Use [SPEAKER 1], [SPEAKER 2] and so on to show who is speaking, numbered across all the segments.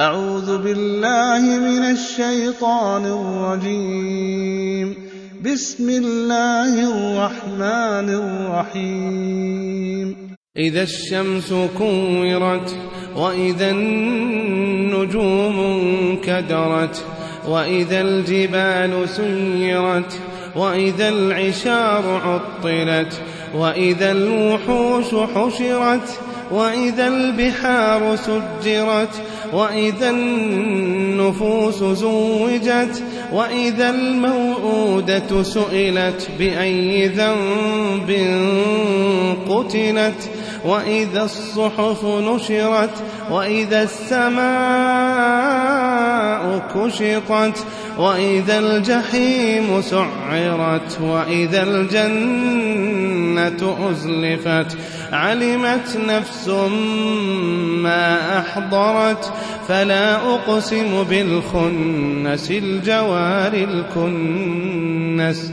[SPEAKER 1] أعوذ بالله من الشيطان الرجيم. بسم الله الرحمن الرحيم.
[SPEAKER 2] إذا الشمس كورت وإذا النجوم انكدرت وإذا الجبال سيرت وإذا العشار عطلت وإذا الوحوش حشرت وإذا البحار سجرت وإذا النفوس زوجت وإذا الموءودة سئلت بأي ذنب قتلت وإذا الصحف نشرت وإذا السماء كشطت وإذا الجحيم سعرت وإذا الجنة أزلفت علمت نفس ما أحضرت فلا أقسم بالخنس الجوار الكنس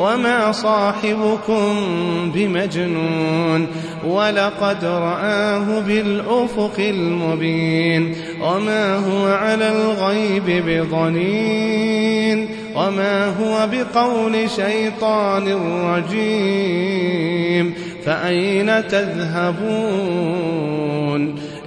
[SPEAKER 2] وما صاحبكم بمجنون ولقد رآه بالأفق المبين وما هو على الغيب بضنين وما هو بقول شيطان رجيم فأين تذهبون